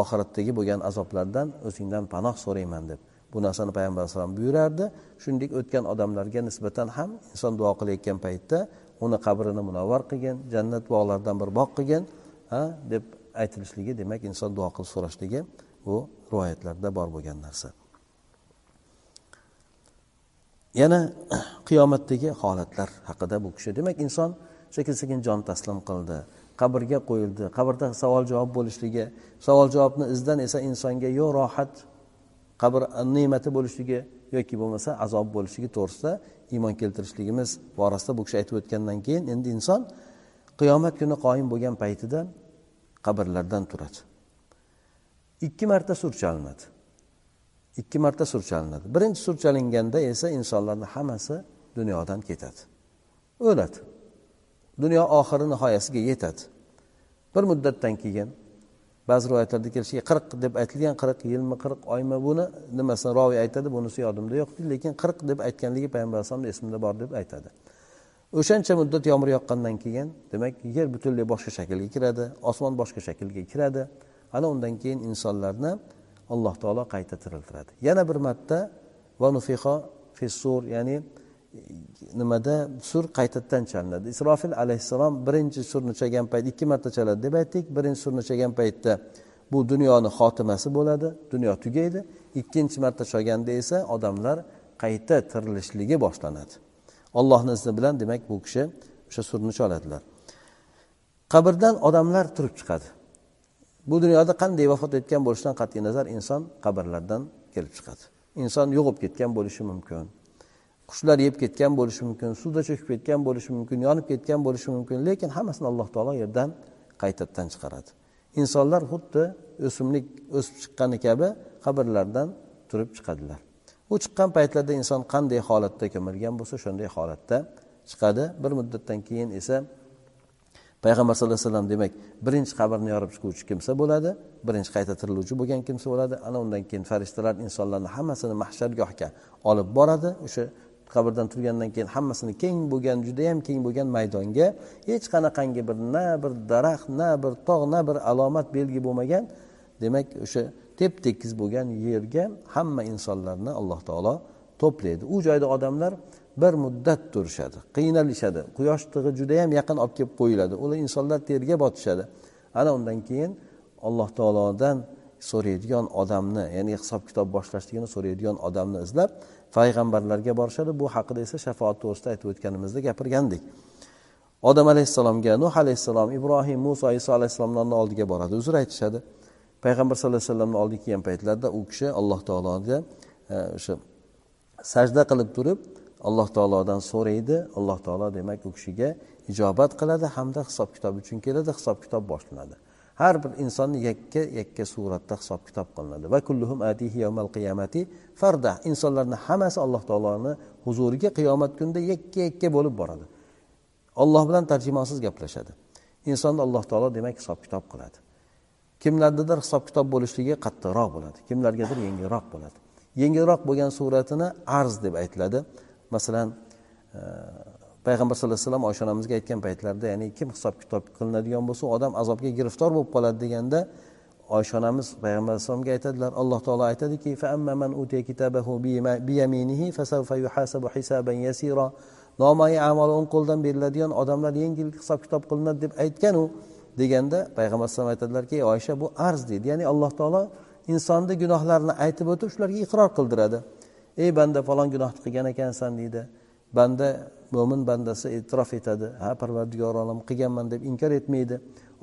oxiratdagi bo'lgan azoblardan o'zingdan panoh so'rayman deb. Bu narsani payg'ambar alayhisalom buyurardi. Shuningdek o'tgan odamlarga nisbatan ham inson duo qilayotgan paytda uni qabrini munavvar qilgin jannat bog'laridan bir bog' qilgin ha deb aytilishligi demak inson duo qilib so'rashligi bu rivoyatlarda bor bo'lgan narsa. Yana qiyomatdagi holatlar haqida bu kishi demak inson sekin sekin jon taslim qildi qabrga qo'yildi qabrda savol javob bo'lishligi savol javobni izdan esa insonga yo rohat qabr ne'mati bo'lishligi yoki bo'lmasa azob bo'lishligi to'g'risida iymon keltirishligimiz borasida bu kishi aytib o'tgandan keyin endi inson qiyomat kuni qoyim bo'lgan paytida qabrlardan turadi. Ikki marta sur chalinadi ikki marta sur chalinadi birinchi sur chalinganda esa insonlarni hammasi dunyodan ketadi. O'ladi. Dunyo oxiri nihoyasiga yetadi. Bir muddatdan keyin ba'zi rivoyatlarda kelishiga qirq deb aytilgan qirq yilmi qirq oymi buni nimasini roviy aytadi bunisi yodimda yo'q lekin qirq deb aytganligi payg'ambar alayhisalomni esimda bor deb aytadi. O'shancha muddat yomg'ir yoqqandan keyin demak yer butunlay boshqa shaklga kiradi osmon boshqa shaklga kiradi. Ana undan keyin insonlarni alloh taolo qayta tiriltiradi. Yana bir marta va nufiho fissur ya'ni nimada? Sur qaytadan chalinadi. Isrofil alayhissalom birinchi surni chalgan payt ikki marta chaladi deb aytdik. Birinchi surni chalgan paytda bu dunyoni xotimasi bo'ladi dunyo tugaydi. Ikkinchi marta chalganda esa odamlar qayta tirilishligi boshlanadi. Ollohni izni bilan demak bu kishi o'sha surni choladilar. Qabrdan odamlar turib chiqadi. Bu dunyoda qanday vafot etgan bo'lishidan qat'iy nazar inson qabrlardan kelib chiqadi. Inson yo'qolib ketgan bo'lishi mumkin qushlar yeb ketgan bo'lishi mumkin suvda cho'kib ketgan bo'lishi mumkin yonib ketgan bo'lishi mumkin lekin hammasini alloh taolo yerdan qaytadan chiqaradi. Insonlar xuddi o'simlik o'sib chiqqani kabi qabrlardan turib chiqadilar. U chiqqan paytlarda inson qanday holatda ko'milgan bo'lsa shunday holatda chiqadi. Bir muddatdan keyin esa payg'ambar sallallohu alayhi vasallam demak birinchi qabrni yorib chiquvchi kimsa bo'ladi birinchi qayta tiriluvchi bo'lgan kimsa bo'ladi. Ana undan keyin farishtalar insonlarni hammasini mahshargohga olib boradi. O'sha qabrdan turgandan keyin hammasini keng bo'lgan judayam keng bo'lgan maydonga hech qanaqangi bir na bir daraxt na bir tog' na bir alomat belgi bo'lmagan. Demak o'sha tep tekis bo'lgan yerga hamma insonlarni alloh taolo to'playdi. U joyda odamlar bir muddat turishadi qiynalishadi. Quyosh tig'i judayam yaqin olib kelib qo'yiladi. Ular insonlar terga botishadi. Ana undan keyin alloh taolodan so'raydigan odamni ya'ni hisob kitob boshlashligini so'raydigan odamni izlab payg'ambarlarga borishadi. Bu haqida esa shafoat to'g'risida aytib o'tganimizda gapirgandik. Odam alayhissalomga nuh alayhissalom ibrohim muso iso alayhissalomlarni oldiga boradi. Uzr aytishadi. Payg'ambar sallallohu alayhi vasallamni oldiga kelgan paytlarida u kishi alloh taologa e, o'sha sajda qilib turib alloh taolodan so'raydi. Alloh taolo demak u kishiga ijobat qiladi hamda hisob kitob uchun keladi hisob kitob boshlanadi. Har bir insonni yakka yakka suratda hisob kitob qilinadi. Va kulluhum atihi yawmal qiyamati farda. Insonlarni hammasi alloh taoloni huzuriga qiyomat kunida yakka yakka bo'lib boradi. Olloh bilan tarjimonsiz gaplashadi. Insonni alloh taolo demak hisob kitob qiladi. Kimlardadir hisob kitob bo'lishligi qattiqroq bo'ladi. Kimlargadir yengilroq bo'ladi. Yengilroq bo'lgan suratini arz deb aytiladi. Masalan e, payg'ambar sallallohu alayhi vasallam oysha onamizga aytgan paytlarida ya'ni kim hisob kitob qilinadigan bo'lsa odam azobga giriftor bo'lib qoladi deganda oysha onamiz payg'ambar alayhisalomga aytadilar alloh taolo aytadiki nomai amali o'ng qo'ldan beriladigan odamlar yengil hisob kitob qilinadi deb aytganu deganda payg'ambar alayhisalom aytadilarki oysha bu arz deydi. Ya'ni alloh taolo insonni gunohlarini aytib o'tib shularga iqror qildiradi. Ey banda falon gunohni qilgan ekansan deydi. Banda mo'min bandasi e'tirof etadi. Ha parvardigor olam qilganman deb inkor etmaydi.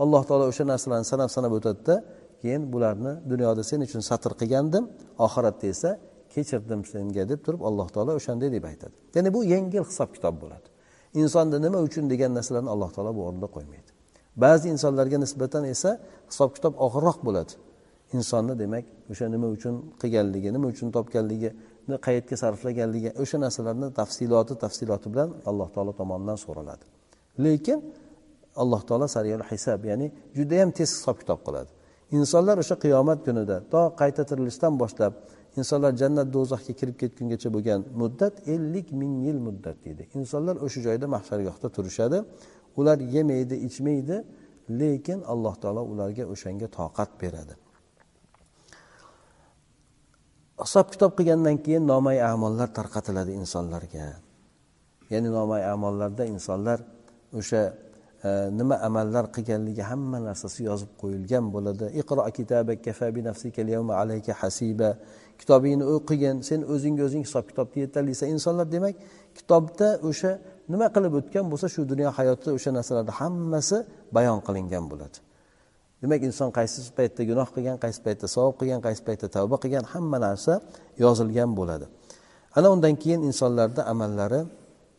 Alloh taolo o'sha narsalarni sanab sanab o'tadida keyin bularni dunyoda sen uchun satr qilgandim oxiratda esa kechirdim senga deb turib alloh taolo o'shanday deb aytadi. Ya'ni bu yengil hisob kitob bo'ladi. Insonni nima uchun degan narsalarni alloh taolo bu o'rinda qo'ymaydi. Ba'zi insonlarga nisbatan esa hisob kitob og'irroq bo'ladi. Insonni demak o'sha nima uchun qilganligi nima uchun topganligini qayerga sarflaganligi o'sha narsalarni tafsiloti tafsiloti bilan alloh taolo tomonidan so'raladi. Lekin alloh taolo sariyal hisob ya'ni judayam tez hisob kitob qiladi. Insonlar o'sha qiyomat kunida to qayta tirilishdan boshlab insonlar jannat do'zaxga kirib ketgungacha bo'lgan muddat ellik ming yil muddat deydi. Insonlar o'sha joyda mahshargohda turishadi. Ular yemaydi ichmaydi lekin alloh taolo ularga o'shanga toqat beradi. Hisob kitob qilgandan keyin nomay amollar tarqatiladi insonlarga. Ya'ni nomay amollarda insonlar o'sha e, nima amallar qilganligi hamma narsasi yozib qo'yilgan bo'ladi. Iqro alayka hasiba. Kitobingni o'qigin sen o'zingga o'zing hisob kitobni yetarlisan insonlar. Demak kitobda o'sha nima qilib o'tgan bo'lsa shu dunyo hayotida o'sha narsalarni hammasi bayon qilingan bo'ladi. Demak inson qaysi paytda gunoh qilgan qaysi paytda savob qilgan qaysi paytda tavba qilgan hamma narsa yozilgan bo'ladi. Ana undan keyin insonlarni amallari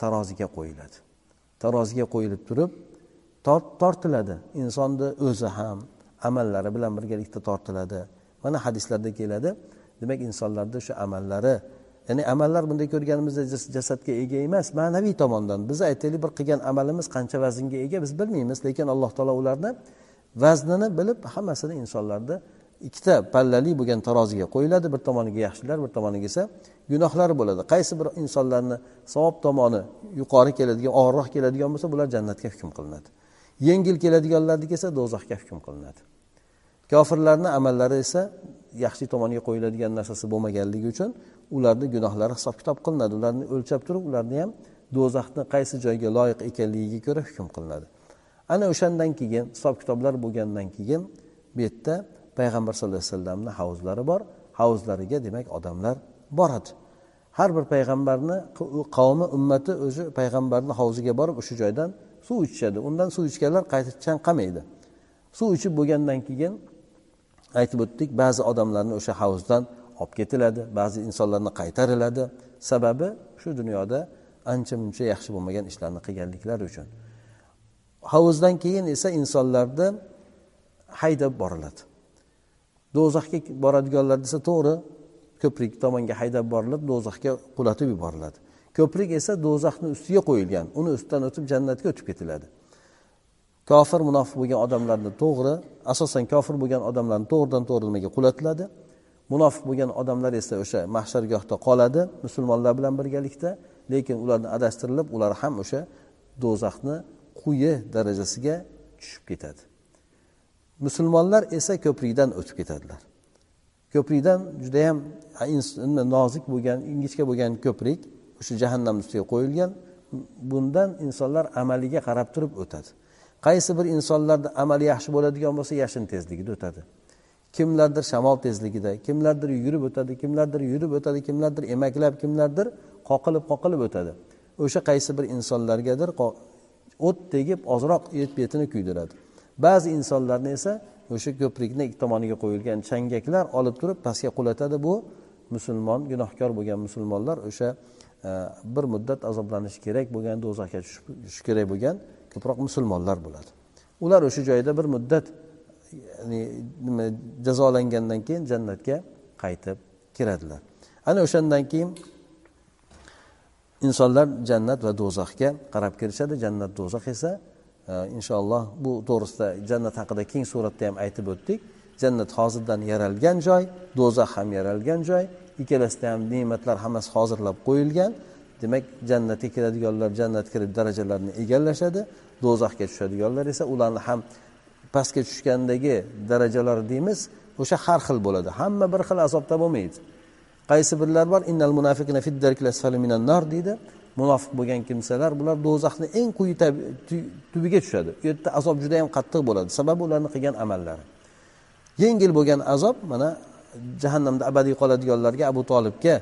taroziga qo'yiladi. Taroziga qo'yilib turib tortiladi. Insonni o'zi ham amallari bilan birgalikda tortiladi. Mana hadislarda keladi. Demak insonlarni o'sha amallari ya'ni amallar bunday ko'rganimizda jasadga ega emas ma'naviy tomondan. Biz aytaylik bir qilgan amalimiz qancha vaznga ega biz bilmaymiz. Lekin alloh taolo ularni vaznini bilib hammasini insonlarni ikkita pallali bo'lgan taroziga qo'yiladi. Bir tomoniga yaxshilar bir tomoniga esa gunohlar bo'ladi. Qaysi bir insonlarni savob tomoni yuqori keladigan og'irroq keladigan bo'lsa bular jannatga hukm qilinadi. Yengil keladiganlarniki esa do'zaxga hukm qilinadi. Kofirlarni amallari esa yaxshi tomoniga qo'yiladigan narsasi bo'lmaganligi uchun ularni gunohlari hisob kitob qilinadi. Ularni o'lchab turib ularni ham do'zaxni qaysi joyga loyiq ekanligiga ko'ra hukm qilinadi. Ana o'shandan keyin hisob kitoblar bo'lgandan keyin bu yerda payg'ambar sallallohu alayhi vasallamni havuzlari bor. Havuzlariga demak odamlar boradi. Har bir payg'ambarni qavmi ummati o'zi payg'ambarni havuziga borib o'sha joydan suv ichishadi. Undan suv ichganlar qayta chanqamaydi suv ichib bo'lgandan keyin aytib o'tdik ba'zi odamlarni o'sha havuzdan olib ketiladi ba'zi insonlarni qaytariladi. Sababi shu dunyoda ancha muncha yaxshi bo'lmagan ishlarni qilganliklari uchun. Havuzdan keyin esa insonlarni haydab boriladi. Do'zaxga boradiganlar desa to'g'ri ko'prik tomonga haydab borilib do'zaxga qulatib yuboriladi. Ko'prik esa do'zaxni ustiga qo'yilgan uni ustidan o'tib jannatga o'tib ketiladi. Kofir munofiq bo'lgan odamlarni to'g'ri asosan kofir bo'lgan odamlarni to'g'ridan to'g'ri nimaga qulatiladi? Munofiq bo'lgan odamlar esa o'sha mahshargohda qoladi musulmonlar bilan birgalikda lekin ularni adashtirilib ular ham o'sha do'zaxni quyi darajasiga tushib ketadi. Musulmonlar esa ko'prikdan o'tib ketadilar. Ko'prikdan judayam nozik bo'lgan ingichka bo'lgan ko'prik o'sha jahannam ustiga qo'yilgan bundan insonlar amaliga qarab turib o'tadi. Qaysi bir insonlarda amali yaxshi bo'ladigan bo'lsa yashin tezligida o'tadi. Kimlardir shamol tezligida kimlardir yugurib o'tadi kimlardir yurib o'tadi kimlardir emaklab kimlardir qoqilib qoqilib o'tadi. O'sha qaysi bir insonlargadir o't tegib ozroq betini kuydiradi. Ba'zi insonlarni esa o'sha ko'prikni ikki tomoniga qo'yilgan changaklar olib turib pastga qulatadi. Bu musulmon gunohkor bo'lgan musulmonlar o'sha e, bir muddat azoblanishi kerak bo'lgan do'zaxga tushishi kerak bo'lgan ko'proq musulmonlar bo'ladi. Ular o'sha joyda bir muddat ya'ni nima jazolangandan keyin jannatga qaytib kiradilar. Ana o'shandan keyin insonlar jannat va do'zaxga qarab kirishadi. Jannat do'zax esa e, inshaalloh bu to'g'risida jannat haqida keng suratda ham aytib o'tdik. Jannat hozirdan yaralgan joy do'zax ham yaralgan joy ikkalasida ham ne'matlar hammasi hozirlab qo'yilgan. Demak jannatga kiradiganlar jannatga kirib darajalarni egallashadi do'zaxga tushadiganlar esa ularni ham pastga tushgandagi darajalar deymiz o'sha har xil bo'ladi. Hamma bir xil azobda bo'lmaydi qaysi birlar bor? Innal munafiqina minan nar deydi. Munofiq bo'lgan kimsalar bular do'zaxni eng quyi tubiga tushadi. U yerda azob juda yam qattiq bo'ladi. Sababi ularni qilgan amallari. Yengil bo'lgan azob mana jahannamda abadiy qoladiganlarga abu tolibga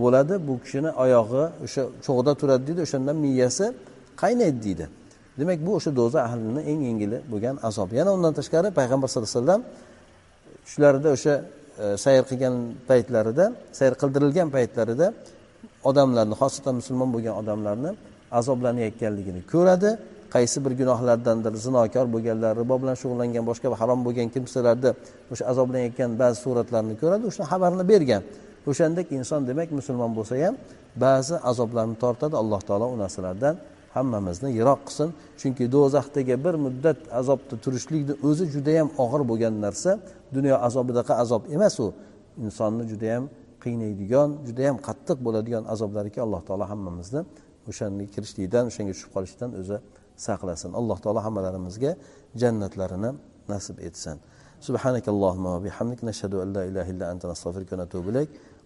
bo'ladi. Bu kishini oyog'i o'sha cho'g'da turadi deydi o'shandan miyasi qaynaydi deydi. Demak bu o'sha do'za ahlini eng yengili bo'lgan azob. Yana undan tashqari payg'ambar sallallohu alayhi vasallam shularida o'sha e, sayr qilgan paytlarida sayr qildirilgan paytlarida odamlarni xosatan musulmon bo'lgan odamlarni azoblanayotganligini ko'radi. Qaysi bir gunohlardandir zinokor bo'lganlar ribo bilan shug'ullangan boshqa harom bo'lgan kimsalarni o'sha azoblanayotgan ba'zi suratlarni ko'radi o'shani xabarini bergan. o'shandek inson demak musulmon bo'lsa ham ba'zi azoblarni tortadi alloh taolo u narsalardan hammamizni yiroq qilsin chunki do'zaxdagi bir muddat azobda turishlikni o'zi judayam og'ir bo'lgan narsa dunyo azobidaqa azob emas u insonni judayam qiynaydigan judayam qattiq bo'ladigan azoblarki alloh taolo hammamizni o'shanga kirishlikdan o'shanga tushib qolishdan o'zi saqlasin alloh taolo hammalarimizga jannatlarini nasib etsin سبحانك اللهم وبحمدك نشهد أن لا إله إلا أنت نستغفرك ونتوب إليك